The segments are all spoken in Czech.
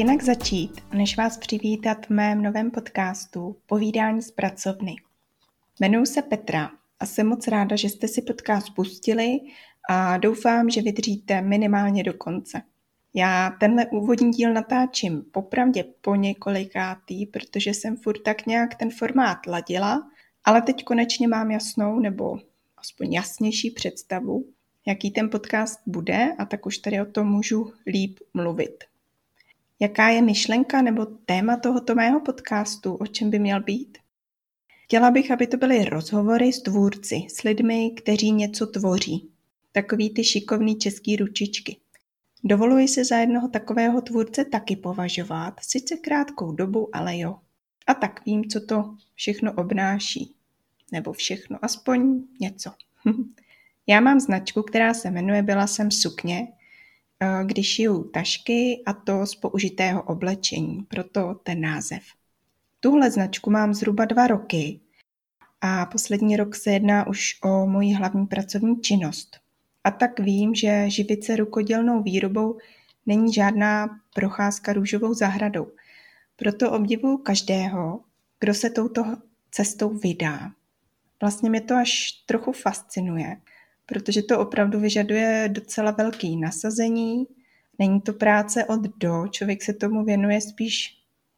Jinak začít, než vás přivítat v mém novém podcastu Povídání z pracovny. Jmenuji se Petra a jsem moc ráda, že jste si podcast pustili a doufám, že vydržíte minimálně do konce. Já tenhle úvodní díl natáčím popravdě po několikátý, protože jsem furt tak nějak ten formát ladila, ale teď konečně mám jasnou nebo aspoň jasnější představu, jaký ten podcast bude a tak už tady o tom můžu líp mluvit. Jaká je myšlenka nebo téma tohoto mého podcastu, o čem by měl být? Chtěla bych, aby to byly rozhovory s tvůrci, s lidmi, kteří něco tvoří. Takový ty šikovný český ručičky. Dovoluji se za jednoho takového tvůrce taky považovat, sice krátkou dobu, ale jo. A tak vím, co to všechno obnáší. Nebo všechno, aspoň něco. Já mám značku, která se jmenuje Byla jsem sukně, když šiju tašky a to z použitého oblečení, proto ten název. Tuhle značku mám zhruba dva roky a poslední rok se jedná už o moji hlavní pracovní činnost. A tak vím, že živit se rukodělnou výrobou není žádná procházka růžovou zahradou. Proto obdivuju každého, kdo se touto cestou vydá. Vlastně mě to až trochu fascinuje, protože to opravdu vyžaduje docela velký nasazení. Není to práce od do, člověk se tomu věnuje spíš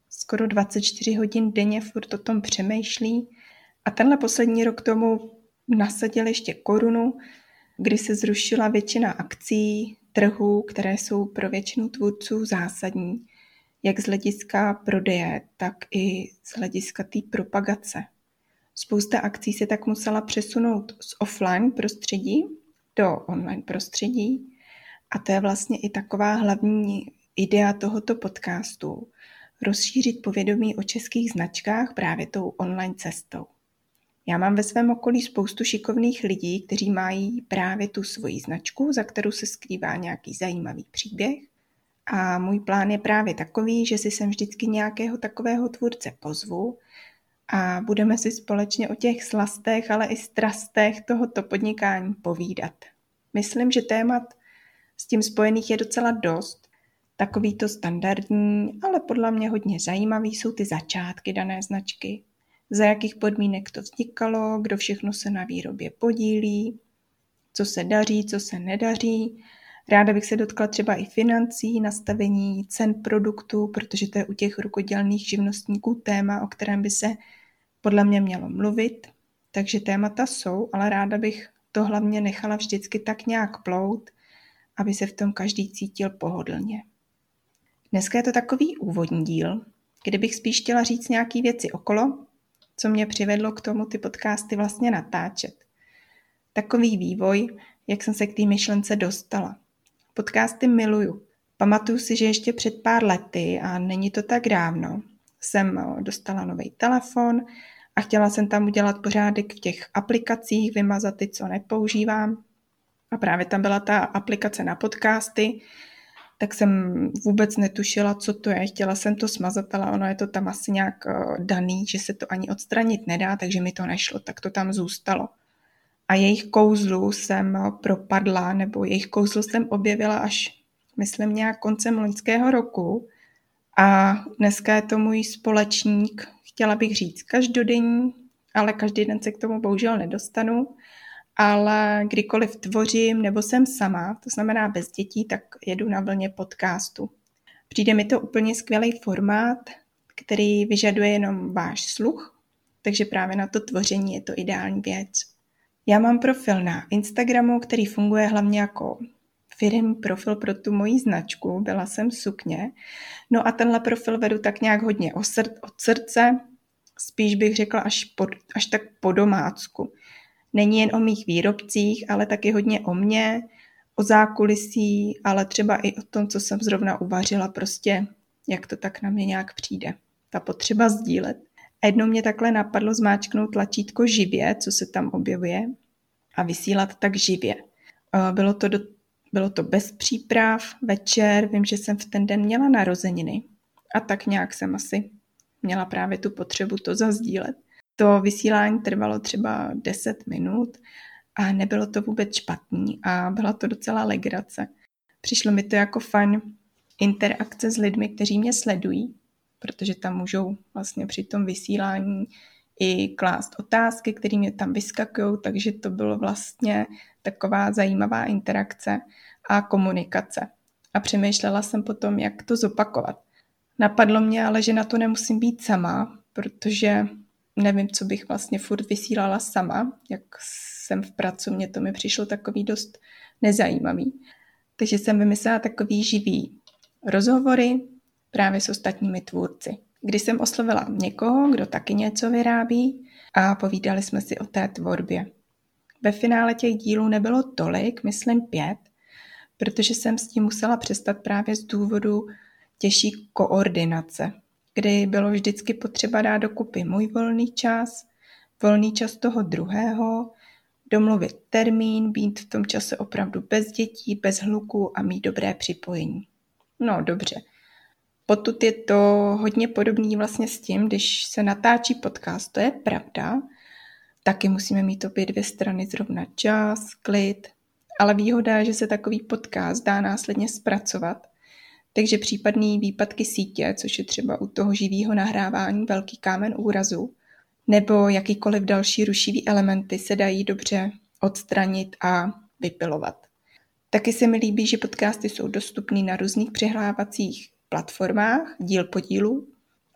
skoro 24 hodin denně, furt o tom přemýšlí. A tenhle poslední rok tomu nasadil ještě korunu, kdy se zrušila většina akcí, trhů, které jsou pro většinu tvůrců zásadní, jak z hlediska prodeje, tak i z hlediska té propagace. Spousta akcí se tak musela přesunout z offline prostředí do online prostředí a to je vlastně i taková hlavní idea tohoto podcastu, rozšířit povědomí o českých značkách právě tou online cestou. Já mám ve svém okolí spoustu šikovných lidí, kteří mají právě tu svoji značku, za kterou se skrývá nějaký zajímavý příběh. A můj plán je právě takový, že si sem vždycky nějakého takového tvůrce pozvu a budeme si společně o těch slastech, ale i strastech tohoto podnikání povídat. Myslím, že témat s tím spojených je docela dost. Takový to standardní, ale podle mě hodně zajímavý jsou ty začátky dané značky, za jakých podmínek to vznikalo, kdo všechno se na výrobě podílí, co se daří, co se nedaří. Ráda bych se dotkla třeba i financí, nastavení cen produktů, protože to je u těch rukodělných živnostníků téma, o kterém by se podle mě mělo mluvit. Takže témata jsou, ale ráda bych to hlavně nechala vždycky tak nějak plout, aby se v tom každý cítil pohodlně. Dneska je to takový úvodní díl, kde bych spíš chtěla říct nějaké věci okolo, co mě přivedlo k tomu ty podcasty vlastně natáčet. Takový vývoj, jak jsem se k té myšlence dostala. Podcasty miluju. Pamatuju si, že ještě před pár lety, a není to tak dávno, jsem eh, dostala nový telefon a chtěla jsem tam udělat pořádek v těch aplikacích, vymazat ty, co nepoužívám. A právě tam byla ta aplikace na podcasty, tak jsem vůbec netušila, co to je. Chtěla jsem to smazat, ale ono je to tam asi nějak eh, daný, že se to ani odstranit nedá, takže mi to nešlo, tak to tam zůstalo. A jejich kouzlu jsem propadla, nebo jejich kouzlu jsem objevila až, myslím, nějak koncem loňského roku. A dneska je to můj společník, chtěla bych říct každodenní, ale každý den se k tomu bohužel nedostanu ale kdykoliv tvořím nebo jsem sama, to znamená bez dětí, tak jedu na vlně podcastu. Přijde mi to úplně skvělý formát, který vyžaduje jenom váš sluch, takže právě na to tvoření je to ideální věc. Já mám profil na Instagramu, který funguje hlavně jako firmní profil pro tu moji značku, byla jsem sukně. No a tenhle profil vedu tak nějak hodně od srdce, spíš bych řekla až, pod, až tak po domácku není jen o mých výrobcích, ale taky hodně o mně, o zákulisí, ale třeba i o tom, co jsem zrovna uvařila, prostě jak to tak na mě nějak přijde. Ta potřeba sdílet. A jednou mě takhle napadlo zmáčknout tlačítko živě, co se tam objevuje, a vysílat tak živě. Bylo to, do, bylo to bez příprav, večer, vím, že jsem v ten den měla narozeniny a tak nějak jsem asi měla právě tu potřebu to zazdílet. To vysílání trvalo třeba 10 minut a nebylo to vůbec špatný a byla to docela legrace. Přišlo mi to jako fajn interakce s lidmi, kteří mě sledují, protože tam můžou vlastně při tom vysílání i klást otázky, které mě tam vyskakují, takže to bylo vlastně taková zajímavá interakce a komunikace. A přemýšlela jsem potom, jak to zopakovat. Napadlo mě ale, že na to nemusím být sama, protože nevím, co bych vlastně furt vysílala sama, jak jsem v pracovně, to mi přišlo takový dost nezajímavý. Takže jsem vymyslela takový živý rozhovory právě s ostatními tvůrci. Když jsem oslovila někoho, kdo taky něco vyrábí a povídali jsme si o té tvorbě. Ve finále těch dílů nebylo tolik, myslím pět, protože jsem s tím musela přestat právě z důvodu těžší koordinace, kdy bylo vždycky potřeba dát dokupy můj volný čas, volný čas toho druhého, domluvit termín, být v tom čase opravdu bez dětí, bez hluku a mít dobré připojení. No dobře. Potud je to hodně podobný vlastně s tím, když se natáčí podcast, to je pravda, taky musíme mít obě dvě strany zrovna čas, klid, ale výhoda je, že se takový podcast dá následně zpracovat, takže případný výpadky sítě, což je třeba u toho živého nahrávání velký kámen úrazu, nebo jakýkoliv další rušivý elementy se dají dobře odstranit a vypilovat. Taky se mi líbí, že podcasty jsou dostupné na různých přihlávacích platformách, díl po dílu,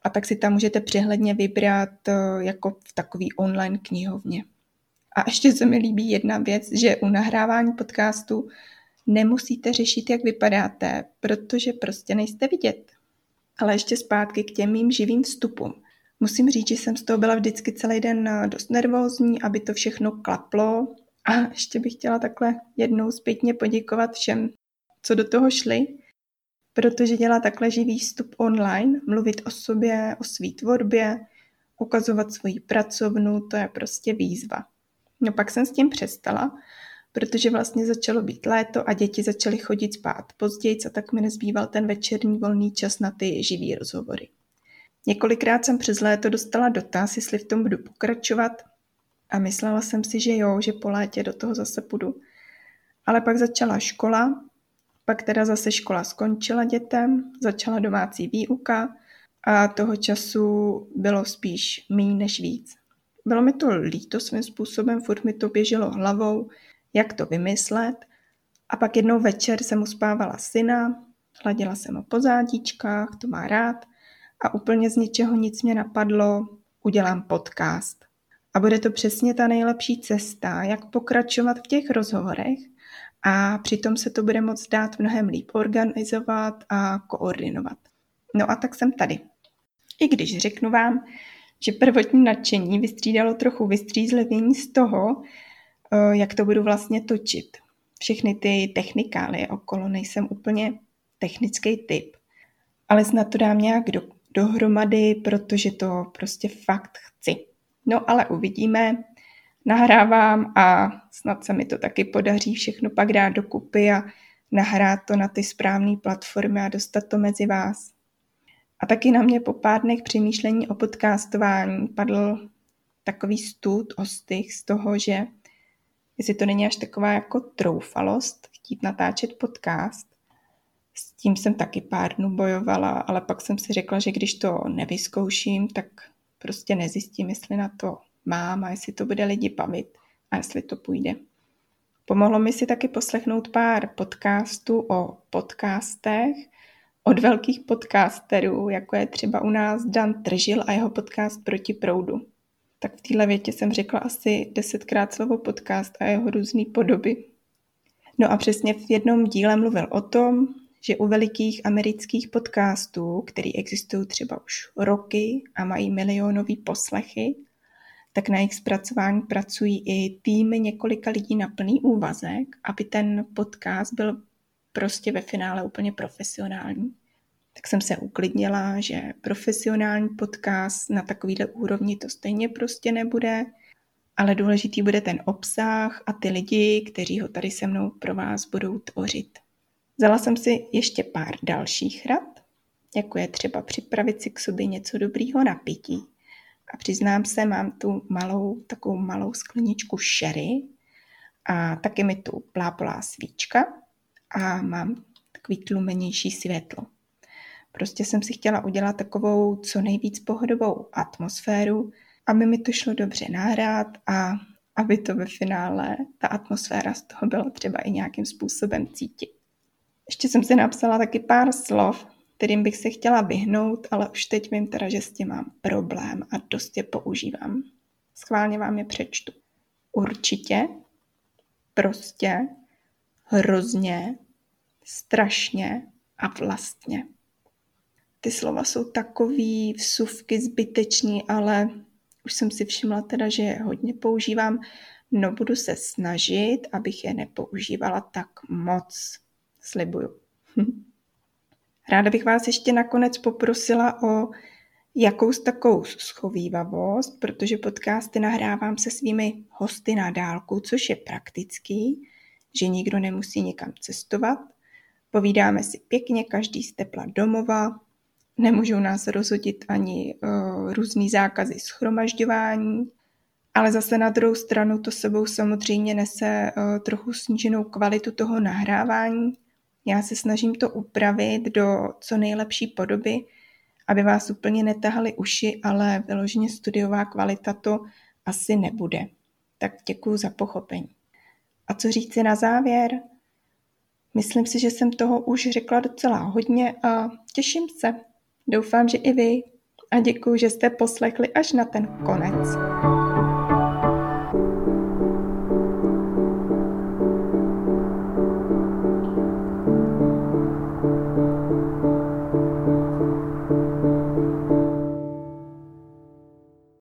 a tak si tam můžete přehledně vybrat eh, jako v takový online knihovně. A ještě se mi líbí jedna věc, že u nahrávání podcastu nemusíte řešit, jak vypadáte, protože prostě nejste vidět. Ale ještě zpátky k těm mým živým vstupům. Musím říct, že jsem z toho byla vždycky celý den eh, dost nervózní, aby to všechno klaplo. A ještě bych chtěla takhle jednou zpětně poděkovat všem, co do toho šli, protože dělá takhle živý vstup online, mluvit o sobě, o své tvorbě, ukazovat svoji pracovnu, to je prostě výzva. No pak jsem s tím přestala, protože vlastně začalo být léto a děti začaly chodit spát později, a tak mi nezbýval ten večerní volný čas na ty živý rozhovory. Několikrát jsem přes léto dostala dotaz, jestli v tom budu pokračovat a myslela jsem si, že jo, že po létě do toho zase půjdu. Ale pak začala škola, pak teda zase škola skončila dětem, začala domácí výuka a toho času bylo spíš méně než víc. Bylo mi to líto svým způsobem, furt mi to běželo hlavou, jak to vymyslet. A pak jednou večer jsem uspávala syna, hladila jsem ho po zádičkách, to má rád a úplně z ničeho nic mě napadlo, udělám podcast. A bude to přesně ta nejlepší cesta, jak pokračovat v těch rozhovorech a přitom se to bude moct dát mnohem líp organizovat a koordinovat. No a tak jsem tady. I když řeknu vám, že prvotní nadšení vystřídalo trochu vystřízlivění z toho, eh, jak to budu vlastně točit. Všechny ty technikály okolo, nejsem úplně technický typ, ale snad to dám nějak do, dohromady, protože to prostě fakt chci. No ale uvidíme, nahrávám a snad se mi to taky podaří všechno pak dát dokupy a nahrát to na ty správné platformy a dostat to mezi vás. A taky na mě po pár dnech přemýšlení o podcastování padl takový stud, ostych z toho, že jestli to není až taková jako troufalost chtít natáčet podcast. S tím jsem taky pár dnů bojovala, ale pak jsem si řekla, že když to nevyzkouším, tak prostě nezjistím, jestli na to mám a jestli to bude lidi bavit a jestli to půjde. Pomohlo mi si taky poslechnout pár podcastů o podcastech od velkých podcasterů, jako je třeba u nás Dan Tržil a jeho podcast Proti proudu. Tak v téhle větě jsem řekla asi desetkrát slovo podcast a jeho různé podoby. No a přesně v jednom díle mluvil o tom, že u velikých amerických podcastů, které existují třeba už roky a mají milionový poslechy, tak na jejich zpracování pracují i týmy několika lidí na plný úvazek, aby ten podcast byl prostě ve finále úplně profesionální. Tak jsem se uklidnila, že profesionální podcast na takovýhle úrovni to stejně prostě nebude, ale důležitý bude ten obsah a ty lidi, kteří ho tady se mnou pro vás budou tvořit. Vzala jsem si ještě pár dalších rad, jako je třeba připravit si k sobě něco dobrýho na pití. A přiznám se, mám tu malou, takovou malou skleničku sherry a taky mi tu plápolá svíčka a mám takový tlumenější světlo. Prostě jsem si chtěla udělat takovou co nejvíc pohodovou atmosféru, aby mi to šlo dobře nahrát a aby to ve finále, ta atmosféra z toho byla třeba i nějakým způsobem cítit. Ještě jsem si napsala taky pár slov, kterým bych se chtěla vyhnout, ale už teď vím teda, že s tím mám problém a dost je používám. Schválně vám je přečtu. Určitě, prostě, hrozně, strašně a vlastně. Ty slova jsou takový vsuvky zbyteční, ale už jsem si všimla teda, že je hodně používám. No budu se snažit, abych je nepoužívala tak moc. Slibuju. Ráda bych vás ještě nakonec poprosila o jakous takovou schovývavost, protože podcasty nahrávám se svými hosty na dálku, což je praktický, že nikdo nemusí někam cestovat. Povídáme si pěkně, každý z tepla domova, nemůžou nás rozhodit ani uh, různý zákazy schromažďování, ale zase na druhou stranu to sebou samozřejmě nese uh, trochu sníženou kvalitu toho nahrávání. Já se snažím to upravit do co nejlepší podoby, aby vás úplně netahali uši, ale vyloženě studiová kvalita to asi nebude. Tak děkuji za pochopení. A co říci na závěr? Myslím si, že jsem toho už řekla docela hodně a těším se. Doufám, že i vy. A děkuji, že jste poslechli až na ten konec.